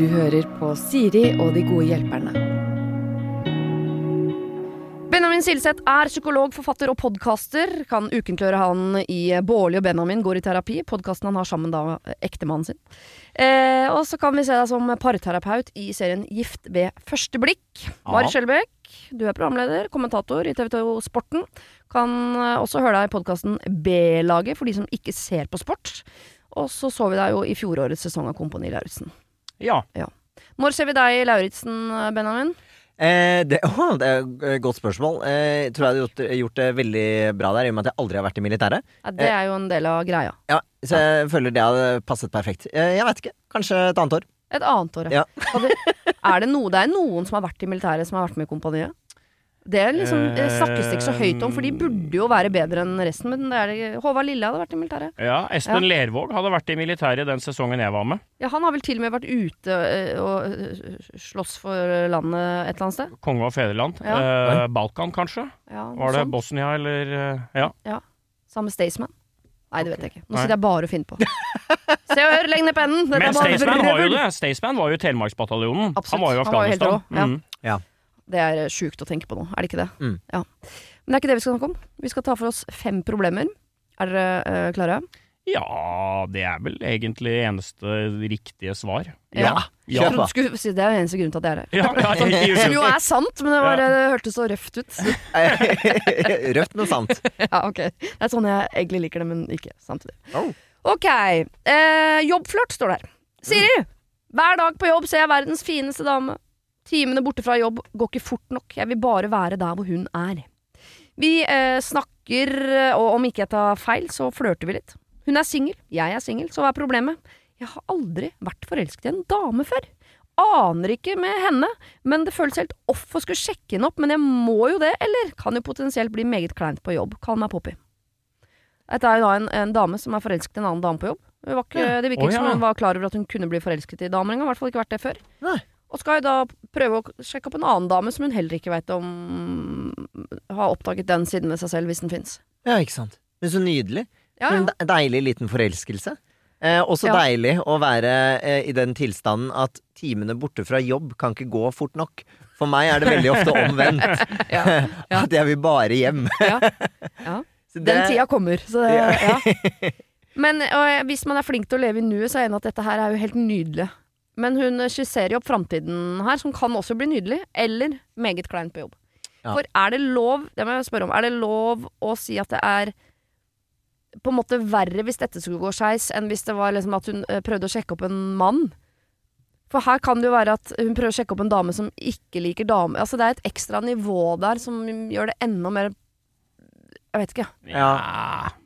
Du hører på Siri og de gode hjelperne. Benjamin Silseth er psykolog, forfatter og podkaster. Kan ukentliggjøre han i Bårli og Benjamin går i terapi, podkasten han har sammen da ektemannen sin. Eh, og så kan vi se deg som parterapeut i serien Gift ved første blikk. Mari Skjelbæk, du er programleder, kommentator i TV 2 Sporten. Kan eh, også høre deg i podkasten B-laget for de som ikke ser på sport. Og så så vi deg jo i fjorårets sesong av Kompani Lauritzen. Ja. Når ser vi deg i Lauritzen, Benjamin? Eh, det, å, det er et godt spørsmål. Eh, jeg tror jeg hadde gjort, gjort det veldig bra der, i og med at jeg aldri har vært i militæret. Ja, det er jo en del av greia. Ja, Så jeg føler det hadde passet perfekt. Eh, jeg vet ikke. Kanskje et annet år. Et annet år, Ja. ja. er det noe Det er noen som har vært i militæret, som har vært med i kompaniet? Det er liksom, snakkes det ikke så høyt om, for de burde jo være bedre enn resten. Men det er det, Håvard Lille hadde vært i militæret. ja. Espen Lervåg hadde vært i militæret den sesongen jeg var med. Ja, Han har vel til og med vært ute øh, og øh, slåss for landet et eller annet sted. Konge og fedreland. Ja. Eh, Balkan, kanskje? Ja, Var det sånt. Bosnia, eller Ja. Ja. Samme Staysman? Nei, det vet jeg ikke. Nå sitter jeg bare og finner på. Se og hør, legg ned pennen! Dette Men Staysman var jo det. Staysman var jo Telemarksbataljonen. Han var jo i Han var jo helt Afghanistan. rå, ja. Mm. Det er øh, sjukt å tenke på nå, er det ikke det? Mm. Ja. Men det er ikke det vi skal snakke om. Vi skal ta for oss fem problemer. Er dere øh, klare? Ja, det er vel egentlig eneste riktige svar. Ja. Ja. Jeg trodde du si det er jo eneste grunnen til at jeg er her. Ja, ja, Som jo er sant, men det, var, det hørtes så røft ut. røft, men sant. ja, ok. Det er sånn jeg egentlig liker det, men ikke samtidig. Oh. Ok. Eh, jobbflørt står der. Siri! Hver dag på jobb ser jeg verdens fineste dame. Timene borte fra jobb går ikke fort nok. Jeg vil bare være der hvor hun er. Vi eh, snakker, og om ikke jeg tar feil, så flørter vi litt. Hun er singel, jeg er singel, så hva er problemet? Jeg har aldri vært forelsket i en dame før. Aner ikke med henne, men det føles helt off å skulle sjekke henne opp, men jeg må jo det, eller kan jo potensielt bli meget kleint på jobb. Kall meg Poppy. Dette er jo da en, en dame som er forelsket i en annen dame på jobb. Ikke, det virker oh, ja. som hun var klar over at hun kunne bli forelsket i damer engang. I hvert fall ikke vært det før. Nei. Og skal jo da prøve å sjekke opp en annen dame som hun heller ikke veit om Har oppdaget den siden ved seg selv, hvis den fins. Ja, ikke sant. Men så nydelig. Ja, ja. En deilig liten forelskelse. Eh, også Ja. deilig å være eh, i den tilstanden at timene borte fra jobb kan ikke gå fort nok. For meg er det veldig ofte omvendt. Ja, ja. At jeg vil bare hjem. ja. ja. Det- Den tida kommer. Så det. Men og, hvis man er flink til å leve i nuet, så er jeg enig at dette her er jo helt nydelig. Men hun skisserer jo opp framtiden her, som kan også bli nydelig, eller meget kleint på jobb. Ja. For er det lov, det må jeg spørre om, er det lov å si at det er på en måte verre hvis dette skulle gå skeis, enn hvis det var liksom at hun eh, prøvde å sjekke opp en mann? For her kan det jo være at hun prøver å sjekke opp en dame som ikke liker damer. Altså det er et ekstra nivå der som gjør det enda mer Jeg vet ikke. Ja.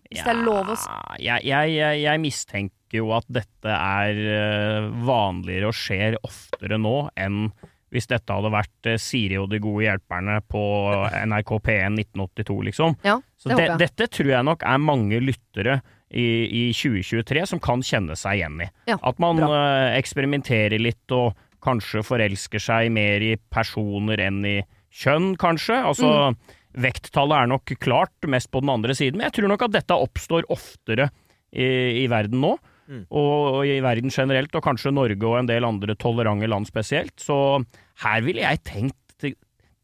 Hvis det er lov å si. jeg, jeg, jeg, jeg mistenker jo at dette er eh, vanligere og skjer oftere nå enn hvis dette hadde vært eh, Siri og de gode hjelperne på NRK P1 1982, liksom. Ja, Så det det, håper dette tror jeg nok er mange lyttere i, i 2023 som kan kjenne seg igjen i. Ja, At man eh, eksperimenterer litt og kanskje forelsker seg mer i personer enn i kjønn, kanskje. Altså, Mm. vekttallet er nok klart mest på den andre siden, men jeg tror nok at dette oppstår oftere i, i verden nå. Mm. Og, og i verden generelt, og kanskje Norge og en del andre tolerante land spesielt. Så her ville jeg tenkt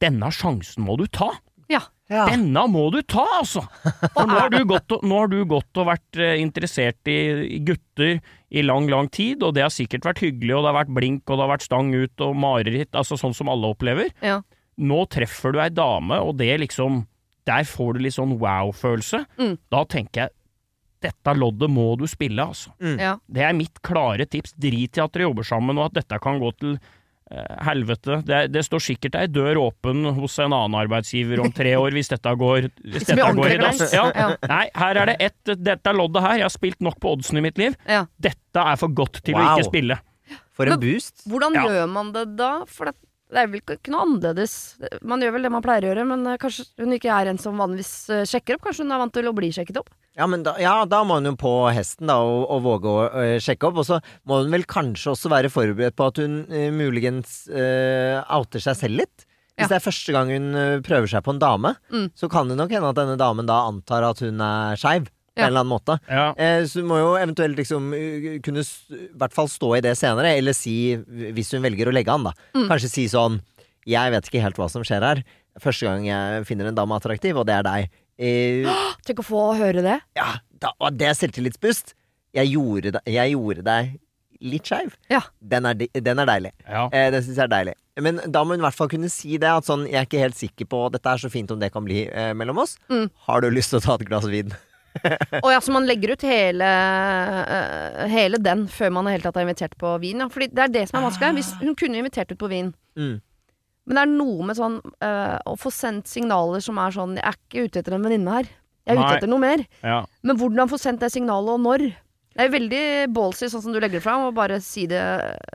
denne sjansen må du ta. Ja. Ja. Denne må du ta, altså! For nå har du gått og, nå har du gått og vært eh, interessert i, i gutter i lang, lang tid, og det har sikkert vært hyggelig, og det har vært blink, og det har vært stang ut og mareritt, altså sånn som alle opplever. Ja. Nå treffer du ei dame, og det liksom Der får du litt sånn wow-følelse. Mm. Da tenker jeg dette loddet må du spille, altså. ja. Det er mitt klare tips. Drit i at dere jobber sammen, og at dette kan gå til eh, helvete. Det, det står sikkert ei dør åpen hos en annen arbeidsgiver om tre år, hvis dette går, hvis Hvis dette går i dass. Ja. Ja. Nei, her er det ett Dette loddet her. Jeg har spilt nok på oddsen i mitt liv. Ja. Dette er for godt til å ikke spille. For en Men- boost. Hvordan Ja. gjør man det da? For det, det er vel ikke noe annerledes. Man gjør vel det man pleier å gjøre, men eh, kanskje hun ikke er en som vanligvis eh, sjekker opp? Kanskje hun er vant til å bli sjekket opp? Ja, men da, ja, da må hun jo på hesten da, og, og våge å ø, sjekke opp. Og så må hun vel kanskje også være forberedt på at hun ø, muligens ø, outer seg selv litt. Hvis Ja. det er første gang hun prøver seg på en dame, Mm. så kan det nok hende at denne damen da antar at hun er skeiv. På en eller annen måte. Ja. Eh, så du må jo eventuelt liksom uh, kunne s- i hvert fall stå i det senere, eller si, hvis hun velger å legge an, da, Mm. kanskje si sånn Jeg vet ikke helt hva som skjer her. Første gang jeg finner en dame attraktiv, og det er deg. Eh, Tenk å få høre det. ja, da, og det er selvtillitsboost. Jeg gjorde, deg- jeg gjorde deg litt skeiv. Ja. Den, er den er deilig. ja. Eh, den syns jeg er deilig. Men da må hun i hvert fall kunne si det. At sånn, jeg er ikke helt sikker på Dette er så fint om det kan bli eh, mellom oss. Mm. Har du lyst til å ta et glass vin? Og ja, så man legger ut hele, uh, hele den før man i hele tatt er invitert på vin. Ja. Fordi det er det som er vanskelig. Hvis hun kunne invitert ut på vin. Mm. Men det er noe med sånn uh, å få sendt signaler som er sånn Jeg er ikke ute etter en venninne her. Jeg er Nei. ute etter noe mer. ja. Men hvordan få sendt det signalet, og når? Det er veldig ballsy, sånn som du legger det fram, og bare si det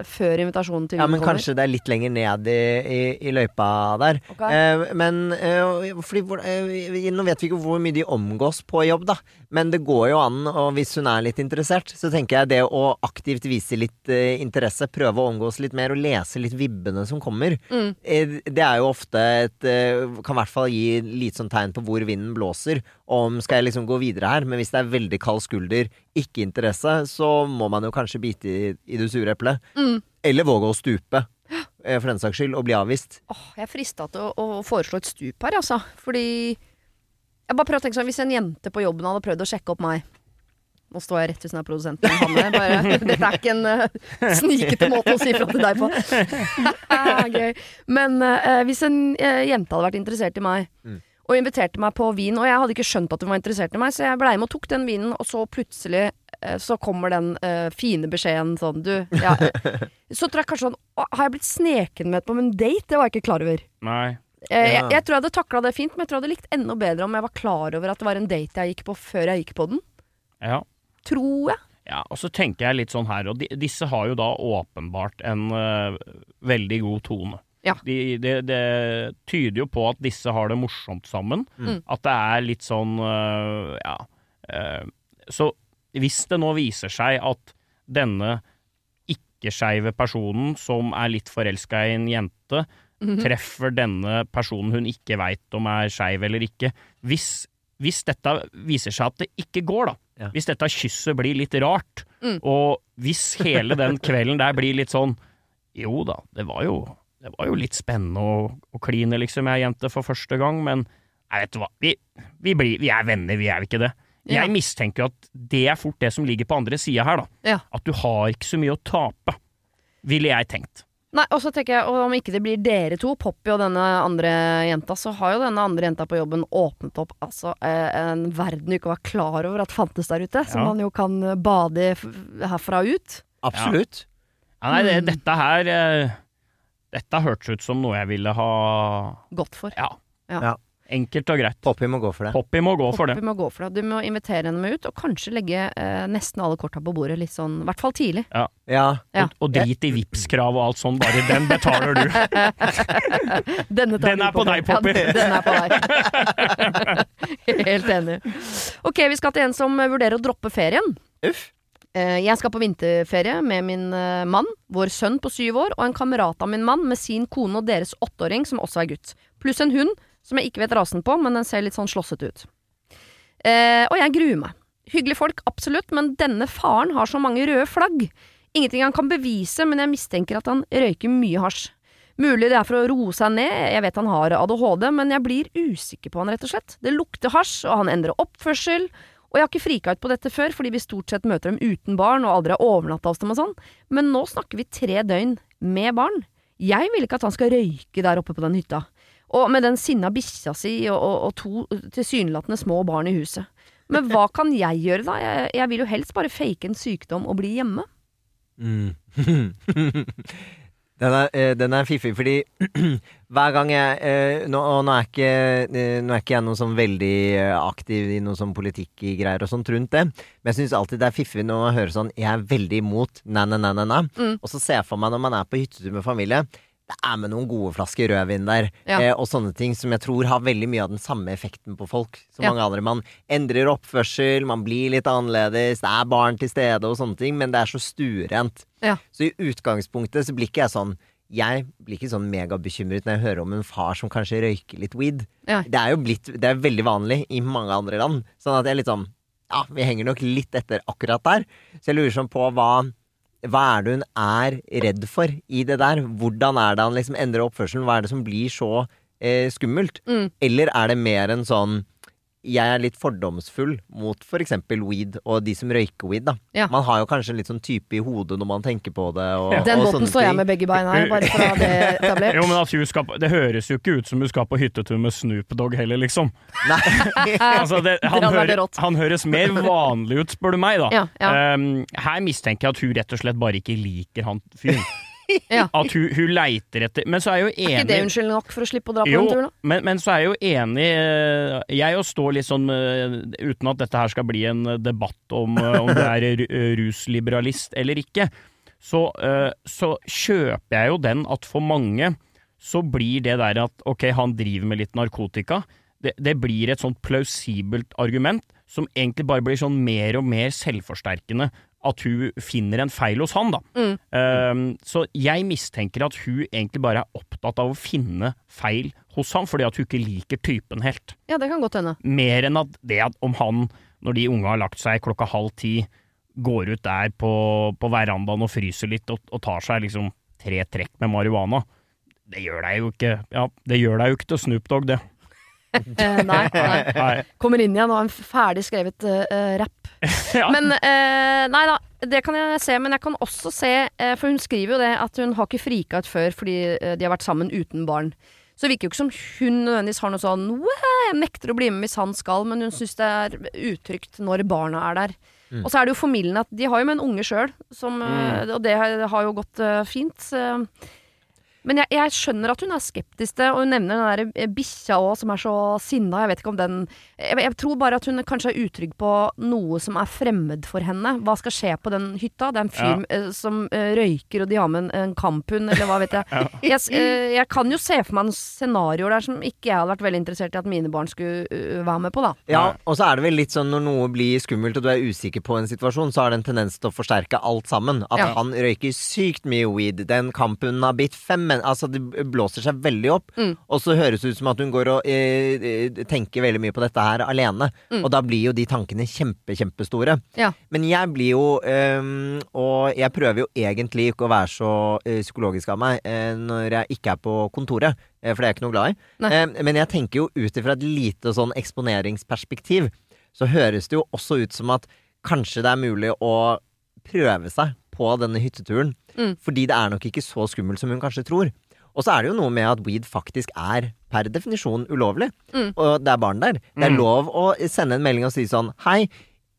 før invitasjonen til Ja, men kommer. kanskje det er litt lenger ned i, i, i løypa der. Okay. Eh, men eh, fordi, eh, Nå vet vi ikke hvor mye de omgås på jobb, da. Men det går jo an, og hvis hun er litt interessert, så tenker jeg det å aktivt vise litt eh, interesse, prøve å omgås litt mer og lese litt vibbene som kommer, Mm. eh, det er jo ofte et eh, Kan i hvert fall gi litt sånn tegn på hvor vinden blåser. Om skal jeg liksom gå videre her, men hvis det er veldig kald skulder, ikke interesse, så må man jo kanskje bite i, i det sure eplet. Mm. Eller våge å stupe, eh, for den saks skyld, og bli avvist. Åh, jeg er frista til å, å foreslå et stup her, altså. Fordi Jeg bare prøver å tenke sånn Hvis en jente på jobben hadde prøvd å sjekke opp meg Nå står jeg rett ved siden av produsenten. Hanne. Bare, dette er ikke en uh, snikete måte å si fra til deg på. Gøy. Men uh, hvis en uh, jente hadde vært interessert i meg, Mm. Og inviterte meg på vin, og jeg hadde ikke skjønt at hun var interessert i meg, så jeg blei med og tok den vinen, og så plutselig eh, så kommer den uh, fine beskjeden sånn Du, ja Så tror jeg kanskje sånn Har jeg blitt sneken med på en date? Det var jeg ikke klar over. Nei. Eh, Jeg, jeg tror jeg hadde takla det fint, men jeg tror jeg hadde likt enda bedre om jeg var klar over at det var en date jeg gikk på før jeg gikk på den. Ja. Tror jeg. Ja, og så tenker jeg litt sånn her, og de, disse har jo da åpenbart en uh, veldig god tone. Ja. De, det, det tyder jo på at disse har det morsomt sammen. Mm. At det er litt sånn uh, ja. Uh, så hvis det nå viser seg at denne ikke-skeive personen som er litt forelska i en jente, Mhm. treffer denne personen hun ikke veit om er skeiv eller ikke hvis, hvis dette viser seg at det ikke går, da. Ja. Hvis dette kysset blir litt rart, Mm. og hvis hele den kvelden der blir litt sånn Jo da, det var jo, det var jo litt spennende å, å kline liksom jeg jente for første gang, men jeg vet du hva, vi, vi, blir, vi er venner, vi er ikke det. Ja. Jeg mistenker jo at det er fort det som ligger på andre sida her, da. Ja. At du har ikke så mye å tape, ville jeg tenkt. Nei, og så tenker jeg, og om ikke det blir dere to, Poppy og denne andre jenta, så har jo denne andre jenta på jobben åpnet opp altså eh, en verden du ikke var klar over at fantes der ute, som man jo kan bade herfra ut. Absolutt. Ja, nei, det, dette her eh, Dette hørtes ut som noe jeg ville ha Gått for. Ja. Ja. Ja. Enkelt og greit. Poppy må gå for det. Poppy må gå for det. Poppy må gå for det. Du må invitere henne med ut, og kanskje legge eh, nesten alle korta på bordet litt sånn, i hvert fall tidlig. Ja. Ja. Og, og drit i Vipps-krav og alt sånn, bare den betaler du. Denne tar Den er er på deg, Poppy. Ja, den er på deg. Helt enig. Ok, vi skal til en som vurderer å droppe ferien. Uff. Eh, Jeg skal på vinterferie med min eh, mann, vår sønn på syv år, og en kamerat av min mann med sin kone og deres åtteåring, som også er gutt. Pluss en hund, som jeg ikke vet rasen på, men den ser litt sånn slåssete ut. Eh, og jeg gruer meg. Hyggelige folk, absolutt, men denne faren har så mange røde flagg. Ingenting han kan bevise, men jeg mistenker at han røyker mye hasj. Mulig det er for å roe seg ned, jeg vet han har ADHD, men jeg blir usikker på han, rett og slett. Det lukter hasj, og han endrer oppførsel. Og jeg har ikke frika ut på dette før, fordi vi stort sett møter dem uten barn og aldri har overnatta hos dem og sånn, men nå snakker vi tre døgn med barn. Jeg vil ikke at han skal røyke der oppe på den hytta. Og med den sinna bikkja si og, og, og to tilsynelatende små barn i huset. Men hva kan jeg gjøre, da? Jeg, jeg vil jo helst bare fake en sykdom og bli hjemme. Mm. den, er, eh, den er fiffig, fordi hver gang jeg eh, nå, og nå, er ikke, eh, nå er ikke jeg noe sånn veldig aktiv i noe sånn politikk i greier og sånt rundt det, men jeg syns alltid det er fiffig når man hører sånn Jeg er veldig imot na-na-na-na, Mm. og så ser jeg for meg når man er på hyttetur med familie det er med noen gode flasker rødvin der, Ja. eh, og sånne ting som jeg tror har veldig mye av den samme effekten på folk som Ja. mange andre. Man endrer oppførsel, man blir litt annerledes, det er barn til stede og sånne ting, men det er så stuerent. Ja. Så i utgangspunktet så blir ikke jeg sånn Jeg blir ikke sånn megabekymret når jeg hører om en far som kanskje røyker litt weed. Det er jo blitt Det er veldig vanlig i mange andre land. Sånn at jeg er litt sånn ja, vi henger nok litt etter akkurat der. Så jeg lurer sånn på hva hva er det hun er redd for i det der? Hvordan er det han liksom endrer oppførselen? Hva er det som blir så eh, skummelt? Mm. Eller er det mer en sånn jeg er litt fordomsfull mot f.eks. weed og de som røyker weed. da. Ja. Man har jo kanskje en litt sånn type i hodet når man tenker på det. Og, Den og båten står jeg med begge beina i, bare for å ha det etablert. Jo, men at skal på, Det høres jo ikke ut som du skal på hyttetur med Snoop Dogg heller, liksom. Nei. Altså, det, han, hører, han høres mer vanlig ut, spør du meg, da. Ja, ja. Um, her mistenker jeg at hun rett og slett bare ikke liker han fyren. Ja. At hun, hun leiter etter Men så er jeg jo Er ikke det unnskyld nok for å slippe å dra på jo, den turen? da? men, men så er jeg jo enig eh, Jeg jo står litt sånn eh, Uten at dette her skal bli en eh, debatt om om du er rusliberalist eller ikke, så, så kjøper jeg jo den at for mange så blir det der at ok, han driver med litt narkotika, det, det blir et sånt plausibelt argument som egentlig bare blir sånn mer og mer selvforsterkende at hun finner en feil hos han, da. Mm. Um, så jeg mistenker at hun egentlig bare er opptatt av å finne feil hos han, fordi at hun ikke liker typen helt. Ja, det kan godt hende. Mer enn at det at om han, når de unge har lagt seg klokka halv ti, går ut der på, på verandaen og fryser litt og, og tar seg liksom tre trekk med marihuana, det gjør deg jo ikke Ja, det gjør deg jo ikke til Snoop Dogg, det. Eh, nei, nei. Kommer inn igjen og har en ferdig skrevet uh, rapp. Ja. Men uh, nei da, det kan jeg se. Men jeg kan også se, uh, for hun skriver jo det, at hun har ikke frika ut før fordi de har vært sammen uten barn. Så det virker jo ikke som hun nødvendigvis har noe sånn «Wow, Jeg nekter å bli med hvis han skal, men hun syns det er utrygt når barna er der. Og så er det jo formildende at de har jo med en unge sjøl, og det har har jo gått fint. så- men jeg, jeg skjønner at hun er skeptisk til, og hun nevner den der eh, bikkja òg, som er så sinna. Jeg vet ikke om den jeg, jeg tror bare at hun kanskje er utrygg på noe som er fremmed for henne. Hva skal skje på den hytta? Det er en fyr ja. som uh, røyker, og de har med en, en kamphund, eller hva vet jeg. Jeg, s- eh, jeg kan jo se for meg noen scenarioer der som ikke jeg hadde vært veldig interessert i at mine barn skulle uh, være med på, da. Ja, og så er det vel litt sånn når noe blir skummelt og du er usikker på en situasjon, så har det en tendens til å forsterke alt sammen. At Ja. han røyker sykt mye weed, den kamphunden har bitt fem men Altså, det blåser seg veldig opp. Mm. Og så høres det ut som at hun går og eh, eh, tenker veldig mye på dette her alene. Mm. Og da blir jo de tankene kjempe, kjempestore. Ja. Men jeg blir jo um, Og jeg prøver jo egentlig ikke å være så uh, psykologisk av meg uh, når jeg ikke er på kontoret, for det er jeg ikke noe glad i. Nei. Eh, men jeg tenker jo ut ifra et lite sånn eksponeringsperspektiv, så høres det jo også ut som at kanskje det er mulig å prøve seg på denne hytteturen. Mm. Fordi det er nok ikke så skummelt som hun kanskje tror. Og så er det jo noe med at weed faktisk er per definisjon ulovlig. Mm. Og det er barn der. Det er Mm. lov å sende en melding og si sånn Hei,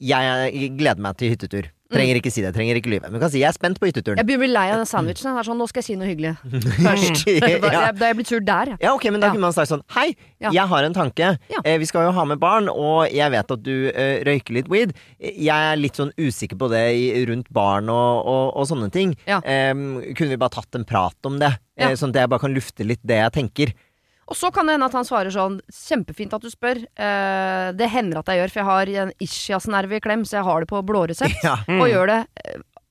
jeg gleder meg til hyttetur. Trenger ikke si det, trenger ikke lyve. Men du kan si jeg er spent på hytteturen. Jeg begynner å bli lei av den sandwichen. Det er sånn, nå skal jeg si noe hyggelig. Først. Ja. da er jeg blitt sur der, jeg. Ja, ok, men da kunne man sagt sånn Hei, Ja. jeg har en tanke. Ja. Eh, vi skal jo ha med barn, og jeg vet at du eh, røyker litt weed. Jeg er litt sånn usikker på det i, rundt barn og, og, og sånne ting. Em, kunne vi bare tatt en prat om det? Eh, sånn at jeg bare kan lufte litt det jeg tenker. Og så kan det hende at han svarer sånn Kjempefint at du spør. Eh, det hender at jeg gjør, for jeg har en ischiasnerve i klem, så jeg har det på blåresept. Ja. Mm. Og gjør det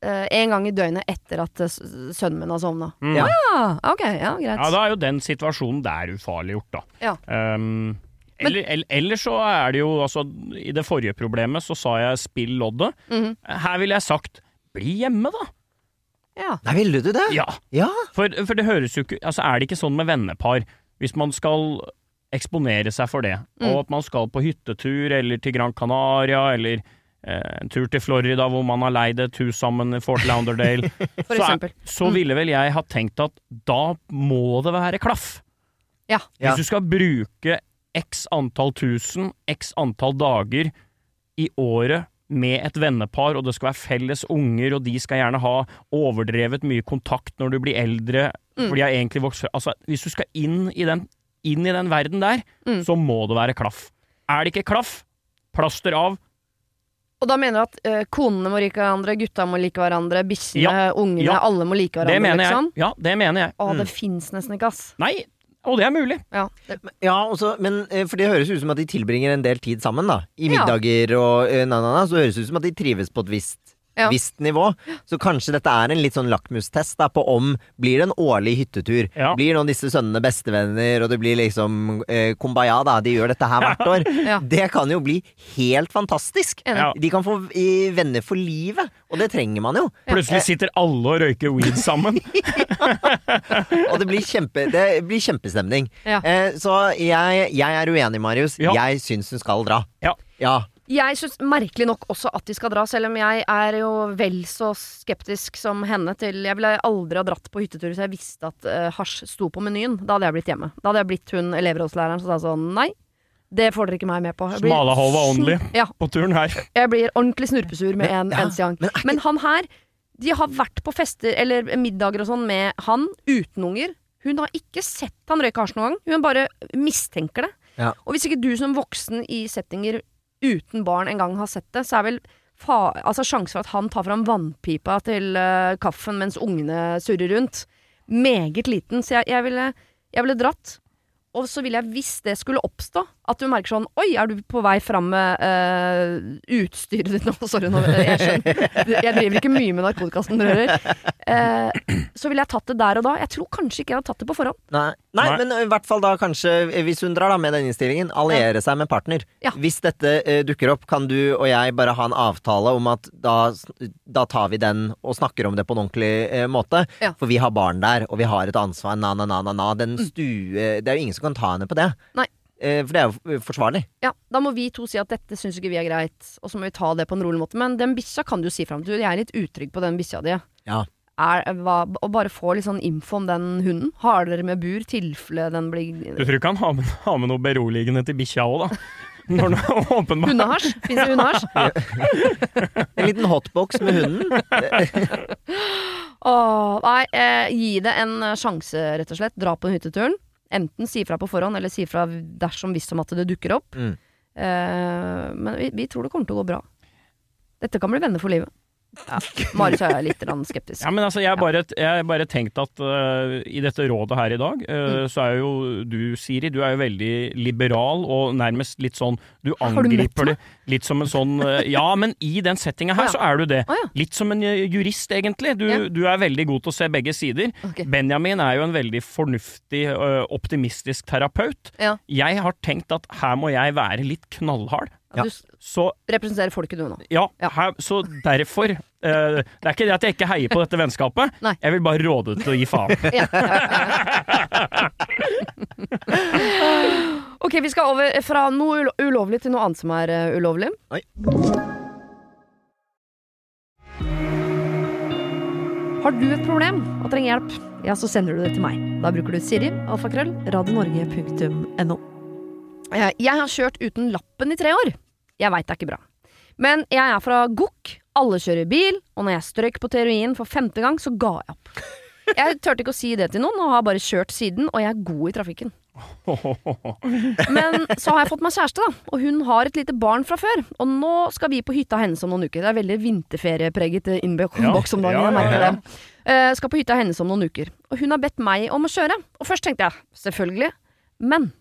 eh, en gang i døgnet etter at eh, sønnen min har sovna. Mm. Ja. Ja, ok, ja, greit. Ja, da er jo den situasjonen der ufarliggjort, da. Ja. Um, eller, eller, eller så er det jo altså I det forrige problemet så sa jeg 'spill loddet'. Mhm. Her ville jeg sagt 'bli hjemme', da. ja. Nei, ville du det? Ja, Ja. for, for det høres jo ikke Altså, er det ikke sånn med vennepar Hvis man skal eksponere seg for det, Mm. og at man skal på hyttetur eller til Gran Canaria eller eh, en tur til Florida hvor man har leid et hus sammen i Fort Launderdale, For så, er, så ville vel jeg ha tenkt at da må det være klaff. Ja. Ja. Hvis du skal bruke x antall tusen, x antall dager i året med et vennepar, og det skal være felles unger, og de skal gjerne ha overdrevet mye kontakt når du blir eldre, Mm. for de har egentlig vokst Altså, hvis du skal inn i den, inn i den verden der, Mm. så må det være klaff. Er det ikke klaff, plaster av. Og da mener du at eh, konene må like hverandre, gutta må like hverandre, bikkjene, ungene, Ja. alle må like hverandre, Det mener jeg. liksom? Ja, det mener jeg. Å, Mm. det fins nesten ikke, ass. Nei, og det er mulig. Ja. Ja, også, men eh, for det høres ut som at de tilbringer en del tid sammen, da. I Ja. middager og eh, na, na, na, så høres det ut som at de trives på et visst Ja. visst nivå. Så kanskje dette er en litt sånn lakmustest da, på om blir det en årlig hyttetur. Ja. Blir av disse sønnene bestevenner, og det blir liksom eh, kumbaya, da. De gjør dette her hvert år. Ja. Det kan jo bli helt fantastisk. Ja. De kan få i, venner for livet, og det trenger man jo. Plutselig sitter alle og røyker weed sammen. Og det blir, kjempe, det blir kjempestemning. Ja. Eh, så jeg, jeg er uenig, Marius. Ja. Jeg syns hun skal dra. Ja. Ja. Jeg syns merkelig nok også at de skal dra, selv om jeg er jo vel så skeptisk som henne til Jeg ville aldri ha dratt på hyttetur hvis jeg visste at uh, hasj sto på menyen. Da hadde jeg blitt hjemme. Da hadde jeg blitt hun elevrådslæreren som sa sånn nei. Det får dere ikke meg med på. Smalahova only Ja, på turen her. jeg blir ordentlig snurpesur med en ja, eneste gang. men ikke- Men han her, de har vært på fester eller middager og sånn med han uten unger. Hun har ikke sett han røyke hasj noen gang. Hun bare mistenker det. Ja. Og hvis ikke du som voksen i settinger uten barn engang har sett det, så er vel fa altså sjansen for at han tar fram vannpipa til uh, kaffen mens ungene surrer rundt, meget liten. Så jeg, jeg, ville, jeg ville dratt. Og så ville jeg, hvis det skulle oppstå, at du merker sånn Oi, er du på vei fram med uh, utstyret ditt nå? Sorry, nå, jeg skjønner. Jeg driver ikke mye med narkotikasten, du hører. Uh, så ville jeg tatt det der og da. Jeg tror kanskje ikke jeg hadde tatt det på forhånd. Nei. Nei, Nei. men i hvert fall da kanskje, hvis hun drar da med den innstillingen, alliere seg med partner. Ja. Hvis dette uh, dukker opp, kan du og jeg bare ha en avtale om at da, da tar vi den og snakker om det på en ordentlig måte. Ja. For vi har barn der, og vi har et ansvar, na, na, na, na, na. Den stue Det er jo ingen som kan ta henne på det. Nei. Eh, for det er jo forsvarlig. Ja, Da må vi to si at dette syns ikke vi er greit, og så må vi ta det på en rolig måte. Men den bikkja kan du jo si fram til. Jeg er litt utrygg på den bikkja di. Ja. Er, hva, og bare få litt sånn info om den hunden. Har dere med bur, tilfelle den blir Du tror ikke han har med, har med noe beroligende til bikkja òg, da? Når er Hundehasj? Fins det hundehasj? En liten hotbox med hunden. Åh, nei, eh, gi det en eh, sjanse, rett og slett. Dra på hytteturen. Enten si fra på forhånd, eller si fra dersom hvis som at det dukker opp. Mm. Uh, men vi, vi tror det kommer til å gå bra. Dette kan bli venner for livet. Ja. Marius er litt skeptisk. Ja, men altså, jeg har bare, jeg bare tenkt at uh, i dette rådet her i dag, uh, Mm. så er jo du, Siri, du er jo veldig liberal og nærmest litt sånn Du angriper du det litt som en sånn uh, Ja, men i den settinga her oh, ja. så er du det. Oh, ja. Litt som en jurist, egentlig. Du, Ja. du er veldig god til å se begge sider. Okay. Benjamin er jo en veldig fornuftig, optimistisk terapeut. Ja. Jeg har tenkt at her må jeg være litt knallhard. Ja. Du Så representerer folket, du nå. ja. Her, så derfor uh, Det er ikke det at jeg ikke heier på dette vennskapet. Nei. Jeg vil bare råde til å gi faen. Ja, ok, vi skal over fra noe ulo ulovlig til noe annet som er uh, ulovlig. Oi. Har du et problem og trenger hjelp, ja, så sender du det til meg. Da bruker du Siri, alfakrøll, radionorge.no. Eh, Jeg har kjørt uten lappen i tre år. Jeg veit det er ikke bra. Men jeg er fra Gokk, alle kjører bil, og når jeg strøk på teorien for femte gang, så ga jeg opp. Jeg turte ikke å si det til noen, og har bare kjørt siden, og jeg er god i trafikken. Men så har jeg fått meg kjæreste, da, og hun har et lite barn fra før. Og nå skal vi på hytta hennes om noen uker. Det er veldig vinterferiepreget innboks om dagen. ja, jeg merker det. Eh, skal på hytta hennes om noen uker. Og hun har bedt meg om å kjøre. Og først tenkte jeg selvfølgelig. Men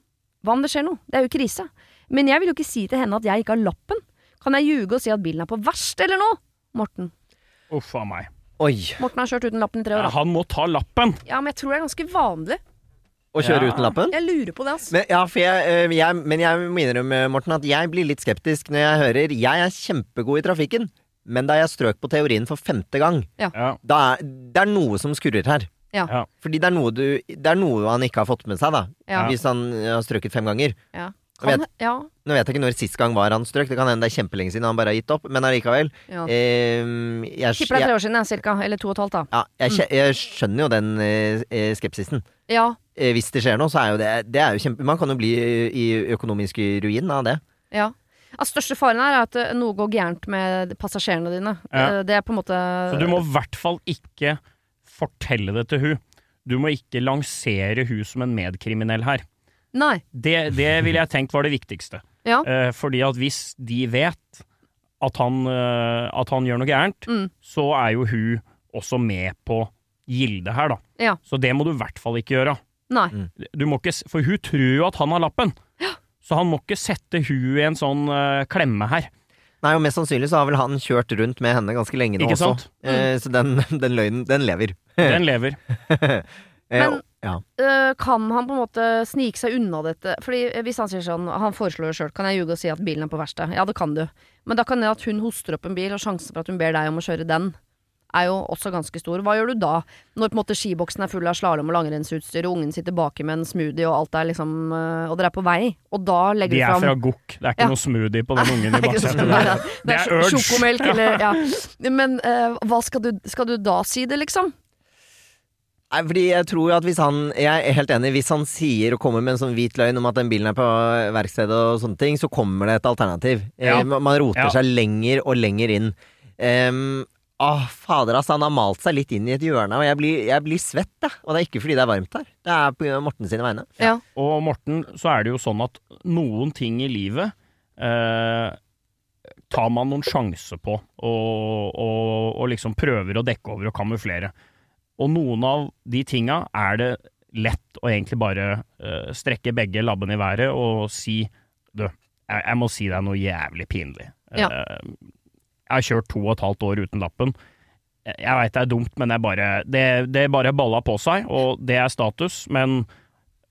hva om det skjer noe? Det er jo krise. Men jeg vil jo ikke si til henne at jeg ikke har lappen. Kan jeg ljuge og si at bilen er på verst eller noe? Morten. Uff a meg. Oi. Morten har kjørt uten lappen i tre år. Da. Han må ta lappen! Ja, men jeg tror det er ganske vanlig. Å kjøre Ja. uten lappen? Jeg lurer på det, altså. Men, ja, for jeg, eh, jeg, men jeg må innrømme, Morten, at jeg blir litt skeptisk når jeg hører Jeg er kjempegod i trafikken, men da jeg strøk på teorien for femte gang, Ja. da er det er noe som skurrer her. Ja. Ja. Fordi det er, noe du, det er noe han ikke har fått med seg, da. Ja. Hvis han eh, har strøket fem ganger. Ja. vet, ja. Nå vet jeg ikke når sist gang var han strøk, det kan hende det er kjempelenge siden han bare har gitt opp, men allikevel. ja. Eh, jeg, Tipper det er tre år siden, ja, cirka. Eller to og et halvt, da. ja, jeg, mm. jeg skjønner jo den eh, eh, skepsisen. Ja. Eh, hvis det skjer noe, så er jo det, det er jo kjempe, Man kan jo bli i, i økonomisk ruin av det. ja. Altså, største faren her er at eh, noe går gærent med passasjerene dine. Ja. Eh, Det er på en måte Så du må i hvert fall ikke fortelle det til hun. Du må ikke lansere hun som en medkriminell her. Nei. Det, det ville jeg tenkt var det viktigste. Ja. Eh, fordi at hvis de vet at han, eh, at han gjør noe gærent, Mm. så er jo hun også med på gildet her, da. Ja. Så det må du i hvert fall ikke gjøre. Nei. Du må ikke, s- for hun tror jo at han har lappen. Så han må ikke sette hun i en sånn eh, klemme her. Nei, og mest sannsynlig så har vel han kjørt rundt med henne ganske lenge nå Ikke også. sant? Eh, så den, den løgnen, den lever. Den lever. Eh, Men- ja. Øh, kan han på en måte snike seg unna dette? Fordi eh, Hvis han sier sånn, han foreslår det sjøl, kan jeg ljuge og si at bilen er på verksted? Ja, det kan du. Men da kan det at hun hoster opp en bil, og sjansen for at hun ber deg om å kjøre den, er jo også ganske stor. Hva gjør du da, når på en måte skiboksen er full av slalåm og langrennsutstyr, og ungen sitter baki med en smoothie, og alt er liksom øh, Og dere er på vei, og da legger De du er fra Gokk. Det er ikke Ja. noe smoothie på den ungen i baksetet. Det, der. Det er urge. Sjokomelk eller Ja. Men uh, hva skal du, skal du da si det, liksom? Nei, fordi jeg tror at hvis han Jeg er helt enig, hvis han sier og kommer med en sånn hvit løgn om at den bilen er på verkstedet og sånne ting, så kommer det et alternativ. Ja. Eh, Man roter Ja. seg lenger og lenger inn. Um, Åh, fader altså. han har malt seg litt inn i et hjørne, og jeg blir, jeg blir svett, da. Og det er ikke fordi det er varmt her. Det er på Morten sine vegne. Ja. Og Morten, så er det jo sånn at noen ting i livet eh, tar man noen sjanser på, og, og, og liksom prøver å dekke over og kamuflere. Og noen av de tinga er det lett å egentlig bare uh, strekke begge labbene i været og si Du, jeg, jeg må si deg noe jævlig pinlig. Ja. Uh, jeg har kjørt to og et halvt år uten lappen. Jeg- veit det er dumt, men bare, det, det bare balla på seg, og det er status. Men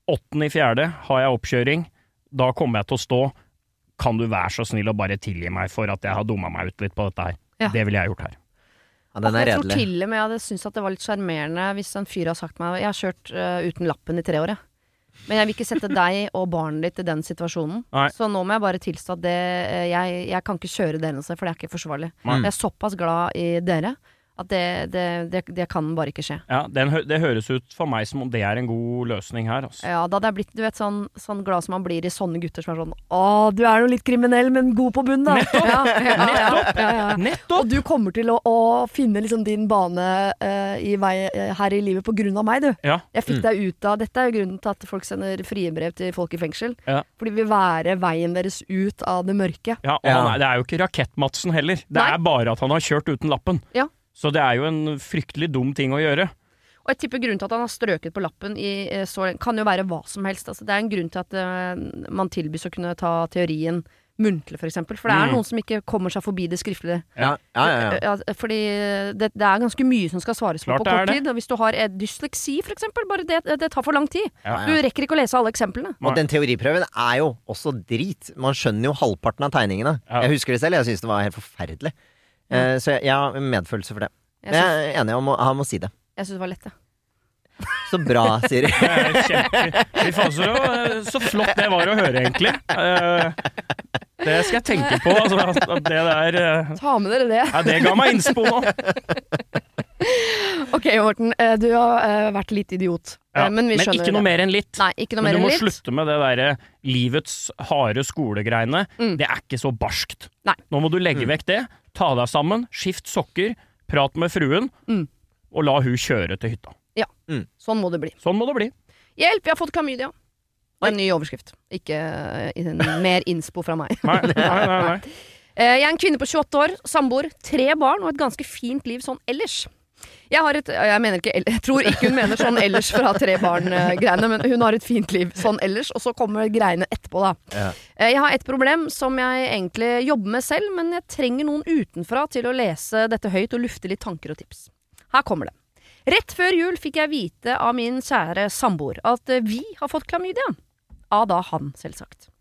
åttende i fjerde har jeg oppkjøring. Da kommer jeg til å stå. Kan du være så snill å bare tilgi meg for at jeg har dumma meg ut litt på dette her? Ja. Det ville jeg gjort her. Ja, den er jeg tror til og med jeg hadde syntes at det var litt sjarmerende hvis en fyr har sagt meg Jeg har kjørt uh, uten lappen i tre år, jeg. Men jeg vil ikke sette deg og barnet ditt i den situasjonen. Nei. Så nå må jeg bare tilstå at det, øh, jeg, jeg kan ikke kjøre dere noe sted, for det er ikke forsvarlig. Nei. Jeg er såpass glad i dere at det, det, det, det kan bare ikke skje. Ja, den, det høres ut for meg som om det er en god løsning her, altså. Ja, da hadde jeg blitt du vet, sånn, sånn glad som man blir i sånne gutter som er sånn Å, du er jo litt kriminell, men god på bunn, da. Nettopp! Ja, ja, ja, ja, ja. Nettopp! Og du kommer til å, å finne liksom din bane uh, i vei, eh, her i livet på grunn av meg, du. Ja. Jeg fikk deg ut av Dette er jo grunnen til at folk sender friebrev til folk i fengsel. Ja. vi vil være veien deres ut av det mørke. Ja, og Ja. Han det er jo ikke Rakett-Madsen heller. Det Nei. er bare at han har kjørt uten lappen. Ja. Så det er jo en fryktelig dum ting å gjøre. Og jeg tipper grunnen til at han har strøket på lappen i eh, så lenge, kan jo være hva som helst. Altså, det er en grunn til at uh, man tilbys å kunne ta teorien muntlig, for eksempel. For det er Mm. noen som ikke kommer seg forbi det skriftlige. Ja, ja, ja, ja. Ja, fordi det, det er ganske mye som skal svares på Klart på kort tid. Og hvis du har eh, dysleksi, for eksempel, bare det, det tar for lang tid. Ja. Du rekker ikke å lese alle eksemplene. Og den teoriprøven er jo også drit. Man skjønner jo halvparten av tegningene. Ja. Jeg husker det selv, jeg syns det var helt forferdelig. Eh, så jeg, jeg har medfølelse for det. Jeg Men jeg er enig om å- han må si det. jeg syns det var lett, jeg. Så bra, Siri. Så, så flott det var å høre, egentlig. Eh, Det skal jeg tenke på. Altså, det der eh, Ta med dere det. ja, Det ga meg innspo nå. Ok, Morten. Du har vært litt idiot. Ja, Men vi men ikke noe det. mer enn litt. Nei, ikke noe Men du enn må litt. slutte med det derre livets harde skolegreiene. Mm. Det er ikke så barskt. Nei. Nå må du legge Mm. vekk det. Ta deg sammen, skift sokker, prat med fruen, Mm. og la hun kjøre til hytta. Ja, Sånn må det bli. Sånn må det bli. Hjelp, vi har fått klamydia. En ny overskrift. Ikke eh, en, mer innspo fra meg. Nei, nei, nei. nei. Eh, Jeg er en kvinne på 28 år, samboer, tre barn og et ganske fint liv sånn ellers. Jeg har et Jeg mener ikke Jeg tror ikke hun mener sånn ellers fra tre barn-greiene, men hun har et fint liv sånn ellers, og så kommer greiene etterpå, da. Ja. Eh, Jeg har et problem som jeg egentlig jobber med selv, men jeg trenger noen utenfra til å lese dette høyt og lufte litt tanker og tips. Her kommer det. Rett før jul fikk jeg vite av min kjære samboer at eh, vi har fått klamydia. Av da han, selvsagt.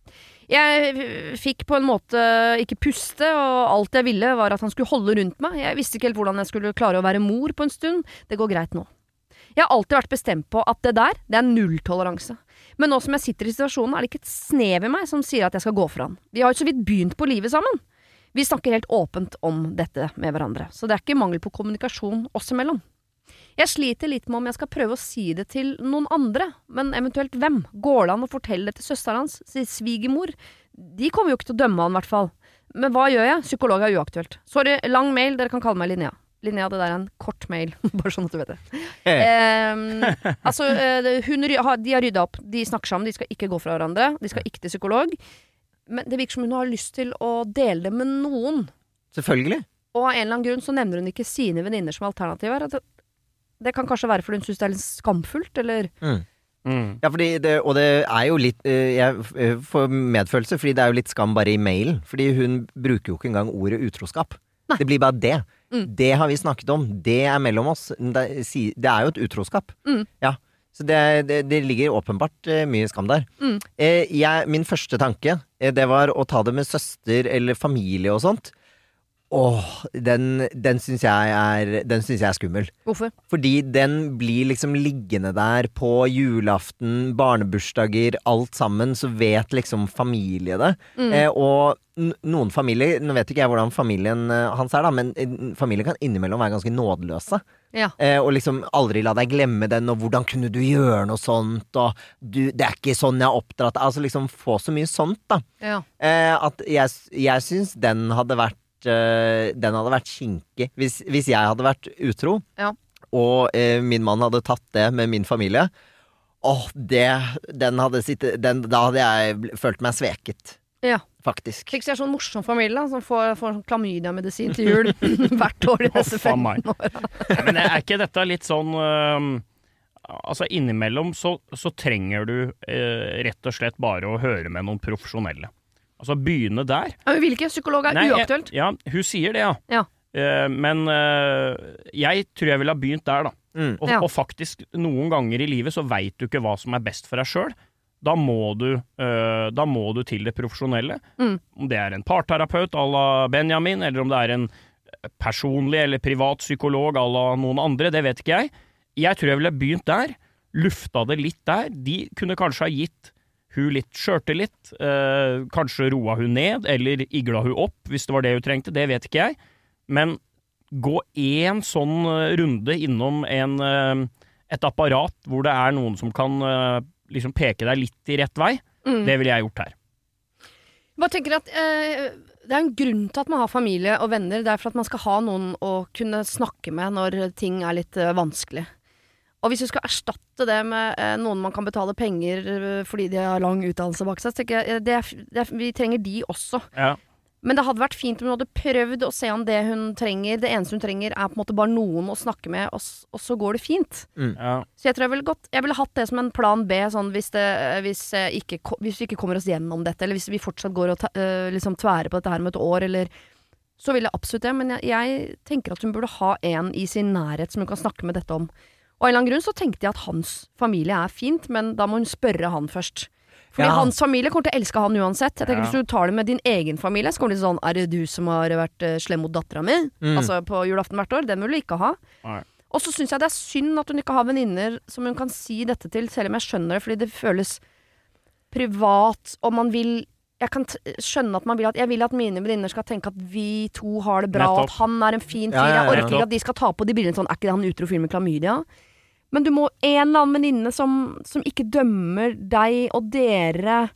Jeg fikk på en måte ikke puste, og alt jeg ville var at han skulle holde rundt meg. Jeg visste ikke helt hvordan jeg skulle klare å være mor på en stund. Det går greit nå. Jeg har alltid vært bestemt på at det der, det er nulltoleranse. Men nå som jeg sitter i situasjonen, er det ikke et snev i meg som sier at jeg skal gå for han. Vi har jo så vidt begynt på livet sammen. Vi snakker helt åpent om dette med hverandre, så det er ikke mangel på kommunikasjon oss imellom. Jeg sliter litt med om jeg skal prøve å si det til noen andre, men eventuelt hvem? Går det an å fortelle det til søsteren hans, til svigermor? De kommer jo ikke til å dømme han, i hvert fall. Men hva gjør jeg? Psykolog er uaktuelt. Sorry, lang mail, dere kan kalle meg Linnea. Linnea, det der er en kort mail, bare sånn at du vet det. um, altså, eh, hun, de har rydda opp, de snakker sammen, de skal ikke gå fra hverandre, de skal ikke til psykolog. Men det virker som hun har lyst til å dele det med noen. Selvfølgelig. Og av en eller annen grunn så nevner hun ikke sine venninner som alternativ her. At det, kan kanskje være fordi hun syns det er litt skamfullt, eller Mm. Mm. Ja, fordi det, og det er jo litt eh, Jeg eh, får medfølelse, fordi det er jo litt skam bare i mailen. Fordi hun bruker jo ikke engang ordet utroskap. Nei. Det blir bare det. Mm. Det har vi snakket om. Det er mellom oss. Det, er jo et utroskap. Mm. Ja. Så det, det, det ligger åpenbart eh, mye skam der. Mm. Eh, jeg, min første tanke, det var å ta det med søster eller familie og sånt. Åh, den, den syns jeg, jeg er skummel. Hvorfor? Fordi den blir liksom liggende der på julaften, barnebursdager, alt sammen, så vet liksom familie det. Mm. Eh, og noen familier, nå vet ikke jeg hvordan familien eh, hans er, da, men familien kan innimellom være ganske nådeløse. Ja. Eh, og liksom aldri la deg glemme den, og hvordan kunne du gjøre noe sånt, og du, det er ikke sånn jeg har oppdratt Altså liksom få så mye sånt, da. Ja. Eh, at jeg, jeg syns den hadde vært eh, Den hadde vært kinkig. Hvis, hvis jeg hadde vært utro, Ja. og eh, min mann hadde tatt det med min familie Åh, det Den hadde sittet den, Da hadde jeg følt meg sveket. Ja. Faktisk. Fikk seg sånn morsom familie da, som får, får sånn klamydia-medisin til jul hvert år de neste faen meg. 15 åra. Men er ikke dette litt sånn øhm, Altså innimellom så, så trenger du eh, rett og slett bare å høre med noen profesjonelle. Altså begynne der. Ja, men Hvilken psykolog er Nei, jeg- Ja, hun sier det, ja. Ja. Uh, men uh, jeg tror jeg ville ha begynt der, da. Mm. Og, Ja. og faktisk, noen ganger i livet så veit du ikke hva som er best for deg sjøl. Da må, du, eh, da må du til det profesjonelle. Mm. Om det er en parterapeut à la Benjamin, eller om det er en personlig eller privat psykolog à la noen andre, det vet ikke jeg. Jeg tror jeg ville begynt der. Lufta det litt der. De kunne kanskje ha gitt hun litt skjørtelit. Eh, kanskje roa hun ned, eller igla hun opp, hvis det var det hun trengte. Det vet ikke jeg. Men gå én sånn eh, runde innom en, eh, et apparat hvor det er noen som kan eh, liksom peke deg litt i rett vei, Mm. det ville jeg gjort her. Bare tenker at eh, Det er en grunn til at man har familie og venner. Det er for at man skal ha noen å kunne snakke med når ting er litt eh, vanskelig. Og hvis vi skal erstatte det med eh, noen man kan betale penger eh, fordi de har lang utdannelse bak seg, så tenker jeg eh, det er, det er, vi trenger de også. Ja. Men det hadde vært fint om hun hadde prøvd å se om det hun trenger, det eneste hun trenger, er på en måte bare noen å snakke med, og, s- og så går det fint. Ja. Så jeg tror jeg ville gått Jeg ville hatt det som en plan B, sånn hvis, det, hvis, jeg ikke, ko- hvis vi ikke kommer oss gjennom dette, eller hvis vi fortsatt går og ta, øh, liksom tværer på dette her om et år, eller Så vil jeg absolutt det, men jeg, jeg tenker at hun burde ha en i sin nærhet som hun kan snakke med dette om. Og av en eller annen grunn så tenkte jeg at hans familie er fint, men da må hun spørre han først. Fordi Ja. hans familie kommer til å elske han uansett. Jeg tenker Ja. Hvis du tar det med din egen familie, så kommer de sånn Er det du som har vært øh, slem mot dattera mi? Mm. Altså på julaften hvert år. Den vil du ikke ha. Nei. Og så syns jeg det er synd at hun ikke har venninner som hun kan si dette til, selv om jeg skjønner det, fordi det føles privat, og man vil jeg kan skjønne at man vil at Jeg vil at mine venninner skal tenke at vi to har det bra, og at han er en fin fyr. Ja, ja, ja. Jeg orker ikke at de skal ta på de brillene sånn Er ikke det han utro fyren med klamydia? Men du må en eller annen venninne som, som ikke dømmer deg og dere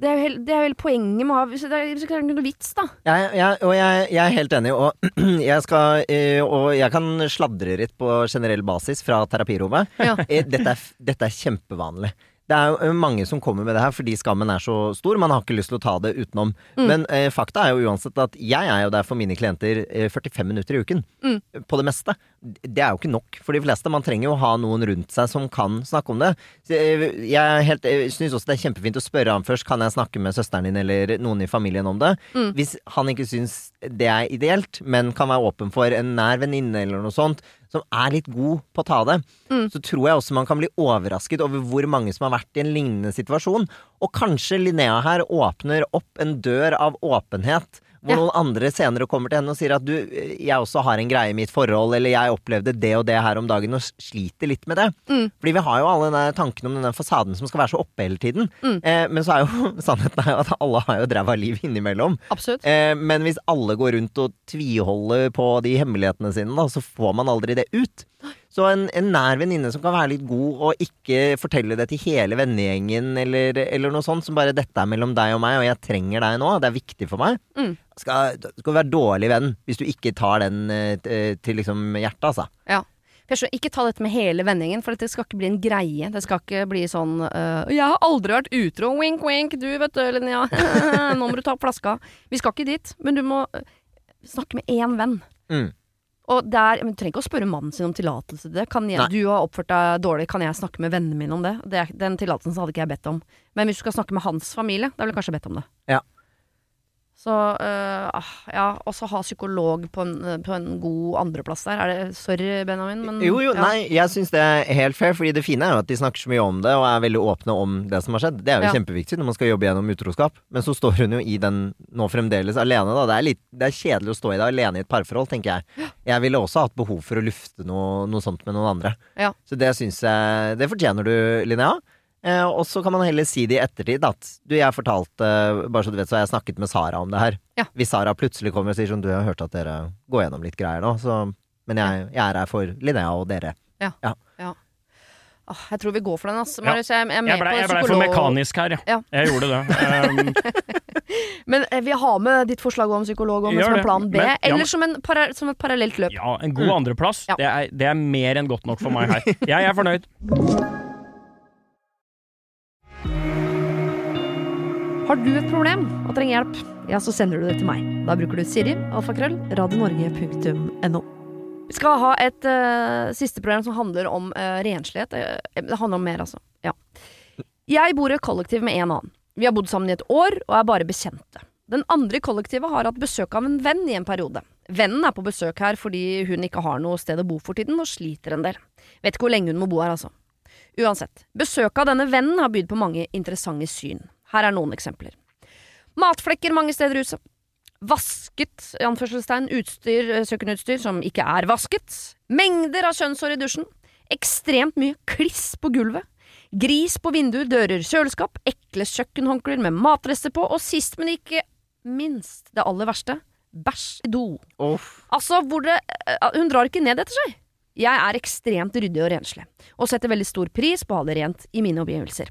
Det er jo hele, det er jo hele poenget med å ha er, det er ikke noe vits, da. Jeg, jeg, og jeg, jeg er helt enig, og jeg, skal, eh, og jeg kan sladre litt på generell basis fra terapirommet. Ja. Eh, Dette er, dette er kjempevanlig. Det er jo eh, mange som kommer med det her fordi skammen er så stor. Man har ikke lyst til å ta det utenom. Mm. Men eh, fakta er jo uansett at jeg er jo der for mine klienter eh, 45 minutter i uken. Mm. På det meste. Det er jo ikke nok for de fleste. Man trenger jo å ha noen rundt seg som kan snakke om det. Eh, jeg helt- jeg syns også det er kjempefint å spørre han først. Kan jeg snakke med søsteren din eller noen i familien om det? Mm. Hvis han ikke syns det er ideelt, men kan være åpen for en nær venninne eller noe sånt, som er litt god på å ta det, Mm. så tror jeg også man kan bli overrasket over hvor mange som har vært i en lignende situasjon. Og kanskje Linnea her åpner opp en dør av åpenhet. Hvor Ja. noen andre senere kommer til henne og sier at du, jeg også har en greie i mitt forhold, eller jeg opplevde det og det her om dagen og sliter litt med det. Mm. Fordi vi har jo alle den tanken om denne fasaden som skal være så oppe hele tiden. Mm. Eh, men så er jo sannheten er jo at alle har jo dræva liv innimellom. Absolutt. Eh, men hvis alle går rundt og tviholder på de hemmelighetene sine, da, så får man aldri det ut. Så en, en nær venninne som kan være litt god, og ikke fortelle det til hele vennegjengen, eller, eller noe sånt, som bare 'dette er mellom deg og meg, og jeg trenger deg nå', det er viktig for meg. Mm. Skal, skal være dårlig venn hvis du ikke tar den eh, til liksom hjertet, altså. Ja. Skjønner, ikke ta dette med hele vendingen, for dette skal ikke bli en greie. Det skal ikke bli sånn uh, 'Jeg har aldri vært utro, wink, wink, du vet du, Linnea. Nå må du ta opp flaska.' Vi skal ikke dit, men du må øh, snakke med én venn. Mm. Og der, men Du trenger ikke å spørre mannen sin om tillatelse til det. Kan jeg, du har oppført deg dårlig, kan jeg snakke med vennene mine om det? det den tillatelsen hadde ikke jeg bedt om. Men hvis du skal snakke med hans familie, da ville jeg kanskje bedt om det. Ja. Så øh, ja, og så ha psykolog på en, på en god andreplass der. Er det, sorry, Benjamin, men Jo, jo, ja. nei, jeg syns det er helt fair, fordi det fine er jo at de snakker så mye om det, og er veldig åpne om det som har skjedd. Det er jo Ja. kjempeviktig når man skal jobbe gjennom utroskap. Men så står hun jo i den nå fremdeles alene, da. Det er, litt, det er kjedelig å stå i det alene i et parforhold, tenker jeg. Jeg ville også hatt behov for å lufte noe, noe sånt med noen andre. Ja. Så det syns jeg Det fortjener du, Linnea. Eh, og så kan man heller si det i ettertid at du, jeg fortalte Bare så du vet, så har jeg snakket med Sara om det her. Ja. Hvis Sara plutselig kommer og sier sånn Du, jeg har hørt at dere går gjennom litt greier nå, så Men jeg, jeg er her for Linnea og dere. Ah, jeg tror vi går for den, altså. Marius, jeg, jeg er med Jeg blei ble for psykolog. mekanisk her. Ja. Jeg gjorde det. Um, Men eh, vi har med ditt forslag om psykolog om som en plan B, Men- ja, eller som, en para, som et parallelt løp. ja, en god andreplass, Ja. det, er, det er mer enn godt nok for meg her. Jeg er fornøyd. Har du et problem og trenger hjelp, ja, så sender du det til meg. Da bruker du Siri, alfakrøll, radionorge.no. Vi skal ha et uh, siste program som handler om uh, renslighet. Eh, det handler om mer, altså. Ja. Jeg bor i et kollektiv med en annen. Vi har bodd sammen i et år og er bare bekjente. Den andre i kollektivet har hatt besøk av en venn i en periode. Vennen er på besøk her fordi hun ikke har noe sted å bo for tiden, og sliter en del. Vet ikke hvor lenge hun må bo her, altså. Uansett, besøket av denne vennen har bydd på mange interessante syn. Her er noen eksempler. Matflekker mange steder i huset. Vasket i anførselstegn, utstyr, eh, kjøkkenutstyr som ikke er vasket. Mengder av kjønnshår i dusjen. Ekstremt mye kliss på gulvet. Gris på vinduer, dører, kjøleskap. Ekle kjøkkenhåndklær med matrester på. Og sist, men ikke minst, det aller verste, bæsj i do. Altså, hvor det eh, Hun drar ikke ned etter seg. Jeg er ekstremt ryddig og renslig, og setter veldig stor pris på å ha det rent i mine omgivelser.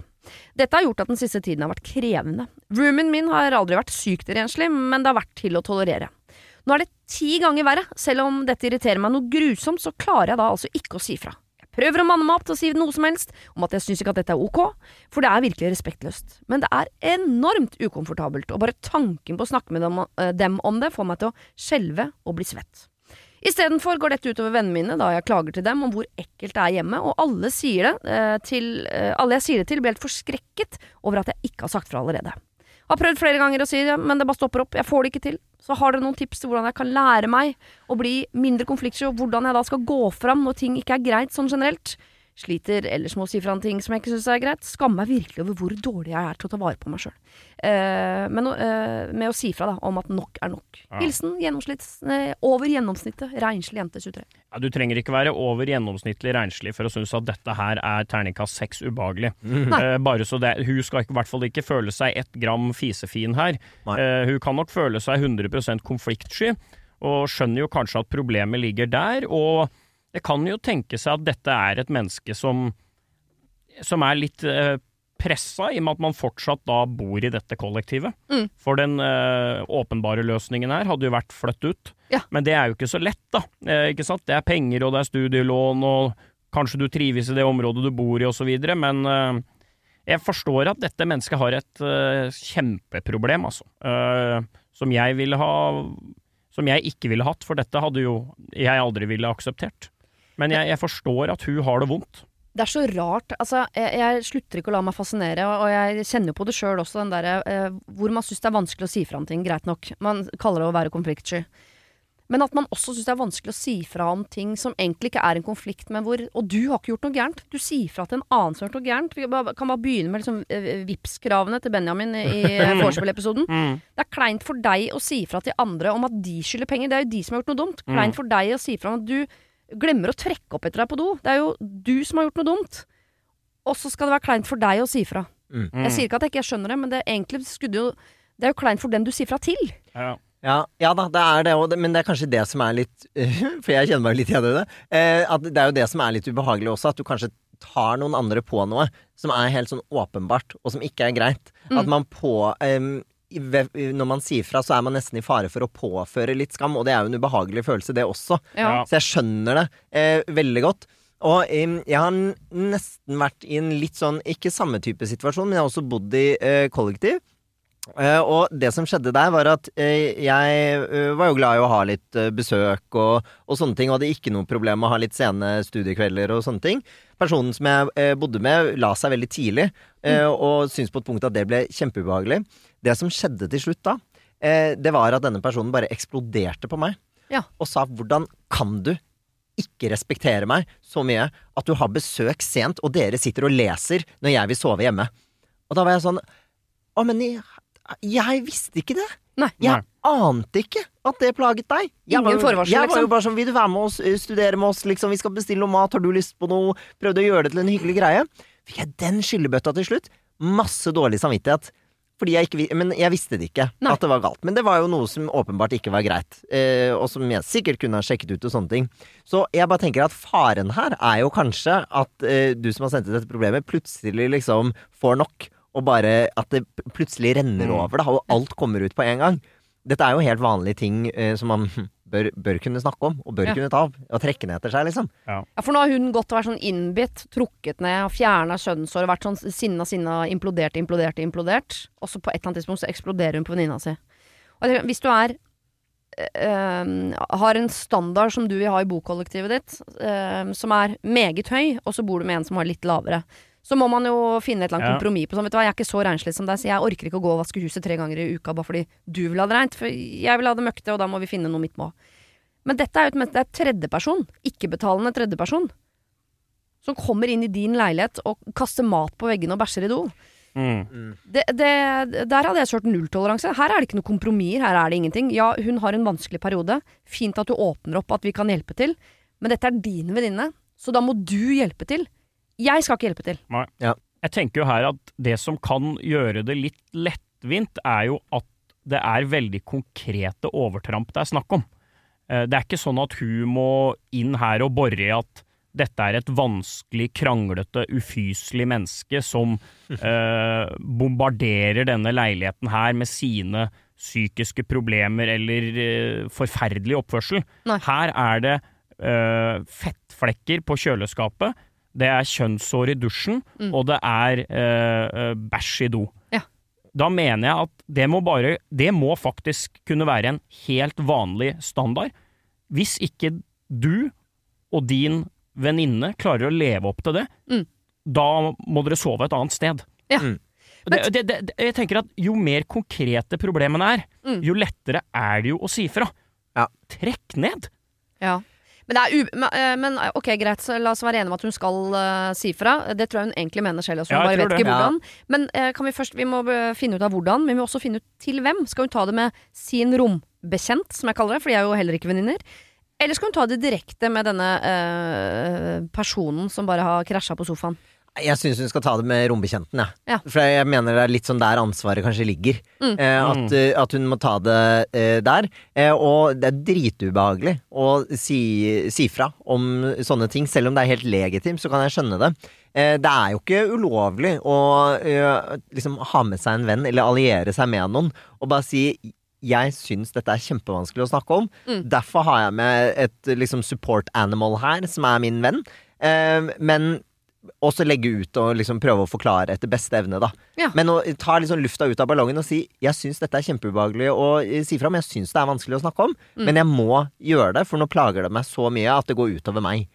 Dette har gjort at den siste tiden har vært krevende. Roomien min har aldri vært sykt renslig, men det har vært til å tolerere. Nå er det ti ganger verre. Selv om dette irriterer meg noe grusomt, så klarer jeg da altså ikke å si fra. Jeg prøver å manne meg opp til å si noe som helst om at jeg syns ikke at dette er ok, for det er virkelig respektløst. Men det er enormt ukomfortabelt, og bare tanken på å snakke med eh, dem om det får meg til å skjelve og bli svett. Istedenfor går dette utover vennene mine da jeg klager til dem om hvor ekkelt det er hjemme, og alle, sier det, eh, til, eh, alle jeg sier det til blir helt forskrekket over at jeg ikke har sagt fra allerede. Har prøvd flere ganger å si det, men det bare stopper opp. Jeg får det ikke til. Så har dere noen tips til hvordan jeg kan lære meg å bli mindre konfliktsky, og hvordan jeg da skal gå fram når ting ikke er greit sånn generelt? Sliter ellers med å si fra om ting som jeg ikke syns er greit. Skammer meg virkelig over hvor dårlig jeg er til å ta vare på meg sjøl. Eh, men eh, med å si fra da, om at nok er nok. Ja. Hilsen gjennomsnitt, eh, over gjennomsnittet, renslig jente 23. Ja, du trenger ikke være over gjennomsnittlig renslig for å synes at dette her er terningkast seks ubehagelig. Eh, bare så det, Hun skal i hvert fall ikke føle seg ett gram fisefin her. Eh, hun kan nok føle seg 100% konfliktsky, og skjønner jo kanskje at problemet ligger der. Og det kan jo tenke seg at dette er et menneske som, som er litt eh, pressa, i og med at man fortsatt da bor i dette kollektivet. Mm. For den eh, åpenbare løsningen her hadde jo vært flytt ut. Ja. Men det er jo ikke så lett, da. Eh, ikke sant? Det er penger, og det er studielån, og kanskje du trives i det området du bor i, osv. Men eh, jeg forstår at dette mennesket har et eh, kjempeproblem, altså. Eh, som jeg ville ha Som jeg ikke ville hatt, for dette hadde jo jeg aldri ville akseptert. Men jeg, jeg forstår at hun har det vondt. Det er så rart. Altså, jeg, jeg slutter ikke å la meg fascinere, og, og jeg kjenner jo på det sjøl også, den derre eh, hvor man syns det er vanskelig å si fra om ting, greit nok. Man kaller det å være konfliktsky. Men at man også syns det er vanskelig å si fra om ting som egentlig ikke er en konflikt, men hvor Og du har ikke gjort noe gærent. Du sier fra til en annen som har gjort noe gærent. Vi kan bare begynne med liksom, eh, Vipps-kravene til Benjamin i eh, vorspiel-episoden. Det er kleint for deg å si fra til andre om at de skylder penger. Det er jo de som har gjort noe dumt. Kleint for deg å si fra om at du glemmer å trekke opp etter deg på do. Det er jo du som har gjort noe dumt. Og så skal det være kleint for deg å si fra. Mm. Jeg sier ikke at jeg ikke skjønner det, men det, er egentlig jo Det er jo kleint for den du sier fra til. Ja. Ja, ja da, det er det òg, men det er kanskje det som er litt For jeg kjenner meg litt igjen i det. Eh, at det er jo det som er litt ubehagelig også, at du kanskje tar noen andre på noe som er helt sånn åpenbart, og som ikke er greit. At man på ved- Når man sier fra, så er man nesten i fare for å påføre litt skam, og det er jo en ubehagelig følelse, det også. Ja. Så jeg skjønner det eh, veldig godt. Og eh, jeg har nesten vært i en litt sånn, ikke samme type situasjon, men jeg har også bodd i eh, kollektiv. Eh, og det som skjedde der, var at eh, jeg eh, var jo glad i å ha litt besøk og, og sånne ting, og hadde ikke noe problem med å ha litt sene studiekvelder og sånne ting. Personen som jeg bodde med, la seg veldig tidlig, eh, og syntes på et punkt at det ble kjempeubehagelig. Det som skjedde til slutt da, eh, det var at denne personen bare eksploderte på meg. Ja. Og sa 'hvordan kan du ikke respektere meg så mye at du har besøk sent, og dere sitter og leser når jeg vil sove hjemme'. Og da var jeg sånn 'Å, men jeg, jeg visste ikke det'. Nei. Jeg ante ikke at det plaget deg. Jeg Ingen var jo- Jeg var jo liksom. bare sånn, vil du være med oss, eh, studere med oss, liksom, vi skal bestille noe mat, har du lyst på noe? Prøvde å gjøre det til en hyggelig greie. Fikk jeg den skyllebøtta til slutt? Masse dårlig samvittighet. Fordi jeg ikke, men jeg visste det ikke, Nei. at det var galt. Men det var jo noe som åpenbart ikke var greit, eh, og som jeg sikkert kunne ha sjekket ut og sånne ting. Så jeg bare tenker at faren her er jo kanskje at eh, du som har sendt ut dette problemet, plutselig liksom får nok, og bare at det plutselig renner Mm. over, da, og alt kommer ut på en gang. Dette er jo helt vanlige ting eh, som man bør, bør kunne snakke om, og bør Ja. kunne ta av. og trekke ned etter seg, liksom. Ja, for nå har hun gått og vært sånn innbitt, trukket ned, fjerna skjønnsår, vært sånn sinna, sinna, implodert, implodert, implodert. Og så på et eller annet tidspunkt så eksploderer hun på venninna si. Og hvis du er eh, har en standard som du vil ha i bokollektivet ditt, eh, som er meget høy, og så bor du med en som har litt lavere. Så må man jo finne et eller annet Ja. kompromiss på sånn, vet du hva, jeg er ikke så renslig som deg, så jeg orker ikke å gå og vaske huset tre ganger i uka bare fordi du vil ha det reint, for jeg vil ha det møkte, og da må vi finne noe midt på. Men dette er jo det er tredjeperson, ikke-betalende tredjeperson, som kommer inn i din leilighet og kaster mat på veggene og bæsjer i do. Mm. Det, det, der hadde jeg kjørt nulltoleranse. Her er det ikke noe kompromisser, her er det ingenting. Ja, hun har en vanskelig periode. Fint at du åpner opp, at vi kan hjelpe til. Men dette er din venninne, så da må du hjelpe til. Jeg skal ikke hjelpe til. Jeg tenker jo her at det som kan gjøre det litt lettvint, er jo at det er veldig konkrete overtramp det er snakk om. Eh, Det er ikke sånn at hun må inn her og bore i at dette er et vanskelig, kranglete, ufyselig menneske som eh, bombarderer denne leiligheten her med sine psykiske problemer eller eh, forferdelig oppførsel. Nei. Her er det eh, fettflekker på kjøleskapet, det er kjønnshår i dusjen, Mm. og det er eh, eh, bæsj i do. Ja. Da mener jeg at det må bare Det må faktisk kunne være en helt vanlig standard. Hvis ikke du og din venninne klarer å leve opp til det, Mm. da må dere sove et annet sted. Ja. Mm. Det, det, det, det- jeg tenker at Jo mer konkrete problemene er, Mm. jo lettere er det jo å si fra. Ja. Trekk ned! Ja. Men, det er u men, eh, men eh, ok, greit, så la oss være enige om at hun skal uh, si fra. Det tror jeg hun egentlig mener selv også, hun Ja, bare vet vet ikke hvordan. hvordan. Men uh, kan vi først, vi må finne ut av hvordan, men vi må også finne ut til hvem. Skal hun ta det med sin rombekjent, som jeg kaller det, for de er jo heller ikke venninner? Eller skal hun ta det direkte med denne uh, personen som bare har krasja på sofaen? Jeg syns hun skal ta det med rombekjenten, jeg. Ja. For jeg mener det er litt sånn der ansvaret kanskje ligger. Mm. Eh, at, eh, at hun må ta det eh, der. Eh, og det er dritubehagelig å si, si fra om sånne ting. Selv om det er helt legitimt, så kan jeg skjønne det. Eh, det er jo ikke ulovlig å eh, liksom ha med seg en venn, eller alliere seg med noen, og bare si jeg syns dette er kjempevanskelig å snakke om. Mm. Derfor har jeg med et liksom, support animal her, som er min venn. Eh, men også legge ut og liksom prøve å forklare etter beste evne, da. Ja. Men å ta liksom lufta ut av ballongen og si 'jeg syns dette er kjempeubehagelig å eh, si fra, om', jeg syns det er vanskelig å snakke om', Mm. men jeg må gjøre det, for nå plager det meg så mye at det går utover meg.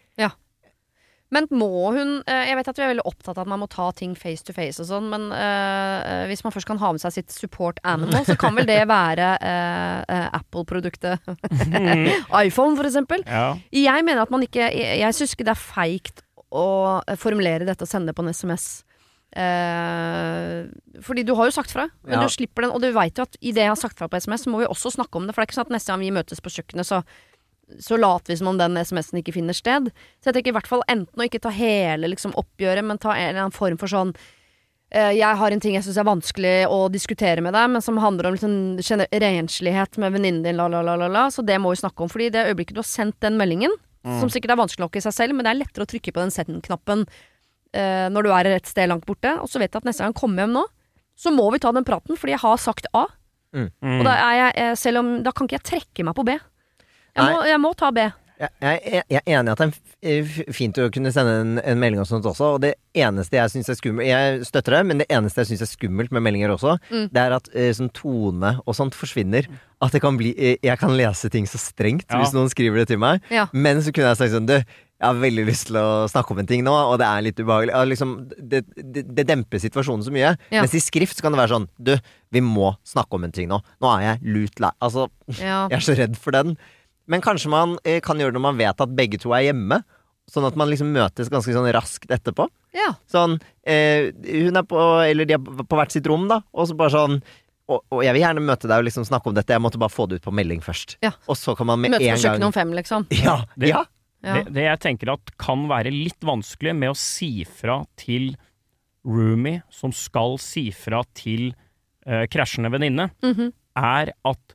Men må hun eh, Jeg vet at vi er veldig opptatt av at man må ta ting face to face og sånn, men eh, hvis man først kan ha med seg sitt support animal, så kan vel det være eh, Apple-produktet iPhone, for eksempel. Ja. Jeg mener at man ikke Jeg, jeg syns ikke det er feigt å eh, formulere dette og sende det på en SMS. Eh, fordi du har jo sagt fra, men Ja. du slipper den. Og du veit jo at i det jeg har sagt fra på SMS, så må vi også snakke om det. For det er ikke sånn at neste gang vi møtes på kjøkkenet, så, så later vi som om den SMS-en ikke finner sted. Så jeg tenker i hvert fall enten å ikke ta hele liksom, oppgjøret, men ta en eller annen form for sånn eh, jeg har en ting jeg syns er vanskelig å diskutere med deg, men som handler om liksom, renslighet med venninnen din, la, la, la, la, la. Så det må vi snakke om. Fordi i det øyeblikket du har sendt den meldingen, som sikkert er vanskelig nok i seg selv, men det er lettere å trykke på den send-knappen uh, når du er et sted langt borte. Og så vet jeg at neste gang jeg kommer hjem nå, så må vi ta den praten, fordi jeg har sagt A. Mm. Og da er jeg, eh, selv om Da kan ikke jeg trekke meg på B. Jeg må, jeg må ta B. Jeg, jeg, jeg er enig i at det er f- fint å kunne sende en, en melding og sånt også, og det eneste jeg syns er skummelt Jeg støtter det, men det eneste jeg syns er skummelt med meldinger også, Mm. det er at eh, sånn tone og sånt forsvinner. At det kan bli eh, Jeg kan lese ting så strengt Ja. hvis noen skriver det til meg, Ja. men så kunne jeg sagt sånn Du, jeg har veldig lyst til å snakke om en ting nå, og det er litt ubehagelig. Liksom, det, det, det demper situasjonen så mye. Ja. Mens i skrift så kan det være sånn Du, vi må snakke om en ting nå. Nå er jeg lut lei. Altså, Ja. jeg er så redd for den. Men kanskje man eh, kan gjøre det når man vet at begge to er hjemme. Sånn at man liksom møtes ganske sånn raskt etterpå. ja. Sånn eh, Hun er på Eller de er på på hvert sitt rom, da. Og så bare sånn og, og jeg vil gjerne møte deg og liksom snakke om dette. Jeg måtte bare få det ut på melding først. Ja. Og så kan man med Møtes på en kjøkkenet om fem, liksom. Ja! Det- ja. Det, det jeg tenker at kan være litt vanskelig med å si fra til roomie som skal si fra til uh, krasjende venninne, Mhm. er at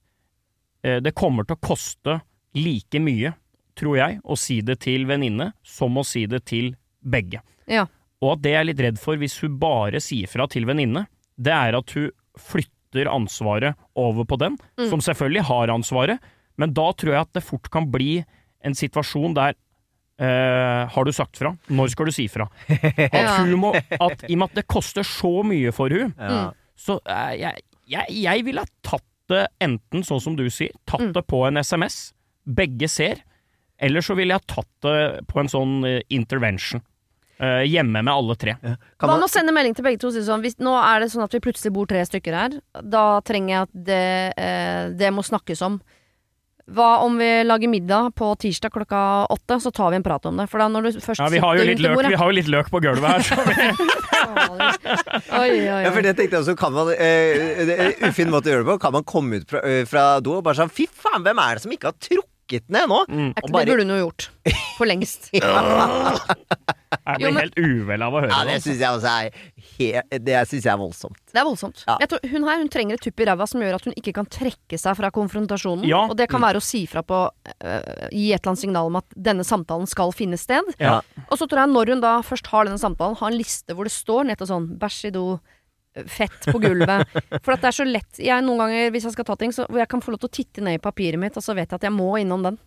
uh, det kommer til å koste like mye, tror jeg, å si det til venninne som å si det til begge. Ja. Og at det jeg er litt redd for hvis hun bare sier fra til venninne, det er at hun flytter ansvaret over på den, Mm. som selvfølgelig har ansvaret, men da tror jeg at det fort kan bli en situasjon der Uh, har du sagt fra? Når skal du si fra? At hun må, at I og med at det koster så mye for hun, ja. så uh, jeg, jeg, jeg ville ha tatt det enten sånn som du sier, tatt Mm. det på en SMS, begge ser, eller så ville jeg tatt det på en sånn eh, intervention. Uh, hjemme med alle tre. Kan Hva man, med å sende melding til begge to og si sånn hvis, Nå er det sånn at vi plutselig bor tre stykker her. Da trenger jeg at det, eh, det må snakkes om. Hva om vi lager middag på tirsdag klokka åtte, så tar vi en prat om det. For da når du først Ja, vi har jo litt løk, bordet- vi har jo litt løk på gulvet her. Så vi, Oi, oi, ja, for det tenkte jeg også, kan man uh, det er en Ufin måte å gjøre det på. Kan man komme ut fra, uh, fra do og bare sånn Fy faen, hvem er det som ikke har trukket ned nå? mm, Er og bare- Det burde hun jo gjort. For lengst. jeg blir helt uvel av å høre Ja, det. altså. jeg også er he- Det synes jeg er voldsomt. Det er voldsomt. Ja. Jeg tror hun her hun trenger et tupp i ræva som gjør at hun ikke kan trekke seg fra konfrontasjonen. Ja. Og det kan være å si fra på uh, Gi et eller annet signal om at denne samtalen skal finne sted. Ja. Og så tror jeg når hun da først har denne samtalen, ha en liste hvor det står nettopp sånn bæsj i do, fett på gulvet. For at det er så lett Jeg noen ganger, hvis jeg skal ta ting, så jeg kan få lov til å titte ned i papiret mitt, og så vet jeg at jeg må innom den.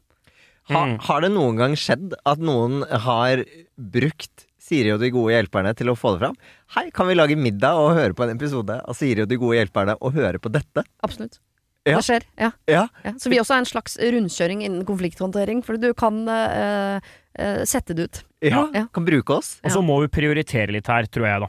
Ha, Mm. har det noen gang skjedd at noen har brukt Siri og de gode hjelperne til å få det fram? Hei, kan vi lage middag og høre på en episode av Siri og de gode hjelperne og høre på dette? Absolutt. Ja. Det skjer. Ja. Ja. ja. Så vi også er en slags rundkjøring innen konflikthåndtering, for du kan øh, øh, sette det ut. Ja, Ja. kan bruke oss. Og så må vi prioritere litt her, tror jeg, da.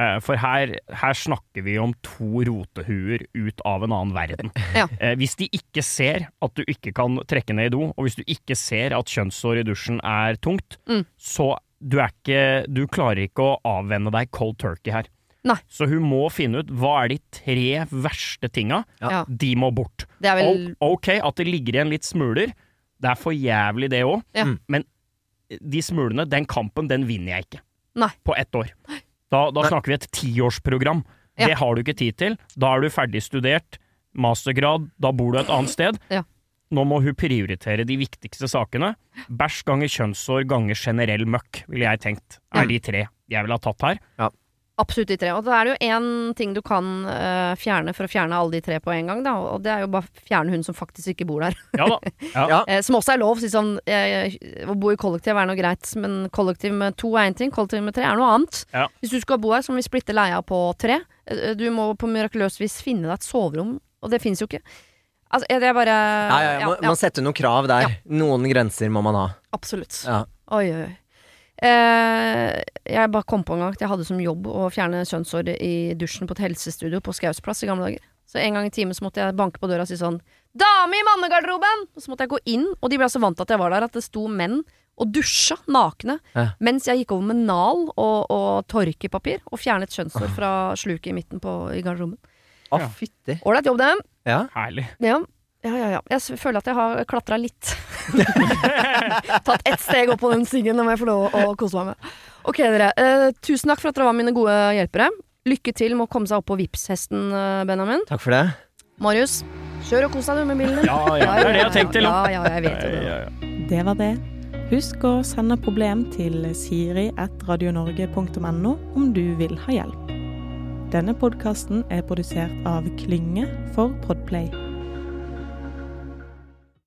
Eh, For her, her snakker vi om to rotehuer ut av en annen verden. Ja. Eh, Hvis de ikke ser at du ikke kan trekke ned i do, og hvis du ikke ser at kjønnshår i dusjen er tungt, Mm. så du, er ikke, du klarer ikke å avvenne deg cold turkey her. Nei. Så hun må finne ut hva er de tre verste tinga. Ja. De må bort. Det er vel Ok, at det ligger igjen litt smuler, det er for jævlig det òg, Ja. Men de smulene, den kampen, den vinner jeg ikke. Nei. På ett år. Da, da snakker vi et tiårsprogram. Ja. Det har du ikke tid til. Da er du ferdig studert, mastergrad, da bor du et annet sted. Ja. Nå må hun prioritere de viktigste sakene. Bæsj ganger kjønnsår ganger generell møkk, ville jeg tenkt. Ja. Er de tre jeg ville ha tatt her. Absolutt de tre. Og da er det jo én ting du kan uh, fjerne for å fjerne alle de tre på en gang, da. Og det er jo bare fjerne hun som faktisk ikke bor der. Ja da. Ja. Ja. Eh, som også er lov. Si sånn, eh, å bo i kollektiv er noe greit, men kollektiv med to er én ting, kollektiv med tre er noe annet. Ja. Hvis du skal bo her, så må vi splitte leia på tre. Du må på mirakuløst vis finne deg et soverom, og det fins jo ikke. Altså, er det bare Ja, ja, ja, man ja, må noen krav der. Noen grenser må man ha. Absolutt. Ja. Oi, oi, oi. Eh, jeg bare kom på en gang at jeg hadde som jobb å fjerne kjønnshår i dusjen på et helsestudio på Skausplass i gamle dager. Så en gang i timen så måtte jeg banke på døra og si sånn 'Dame i mannegarderoben!' Og så måtte jeg gå inn, og de ble så vant til at jeg var der, at det sto menn og dusja nakne Ja. mens jeg gikk over med nal og, og torkepapir og fjernet kjønnshår fra sluket i midten på, i garderoben. Å, Ja. fytti. Ålreit jobb, det. Ja. Herlig. Ja. Ja, ja, ja. Jeg føler at jeg har klatra litt. Tatt ett steg opp på den stigen, det må jeg få lov å kose meg med. Ok, dere. Eh, tusen takk for at dere var mine gode hjelpere. Lykke til med å komme seg opp på Vipps-hesten, eh, Benjamin. Takk for det. Marius, kjør og kos deg du med bilen din. Ja, ja, det er det jeg har tenkt til. Ja, ja, jeg vet jo det. Ja, ja. Det var det. Husk å sende problem til siri.radionorge.no om du vil ha hjelp. Denne podkasten er produsert av Klynge for Podplay.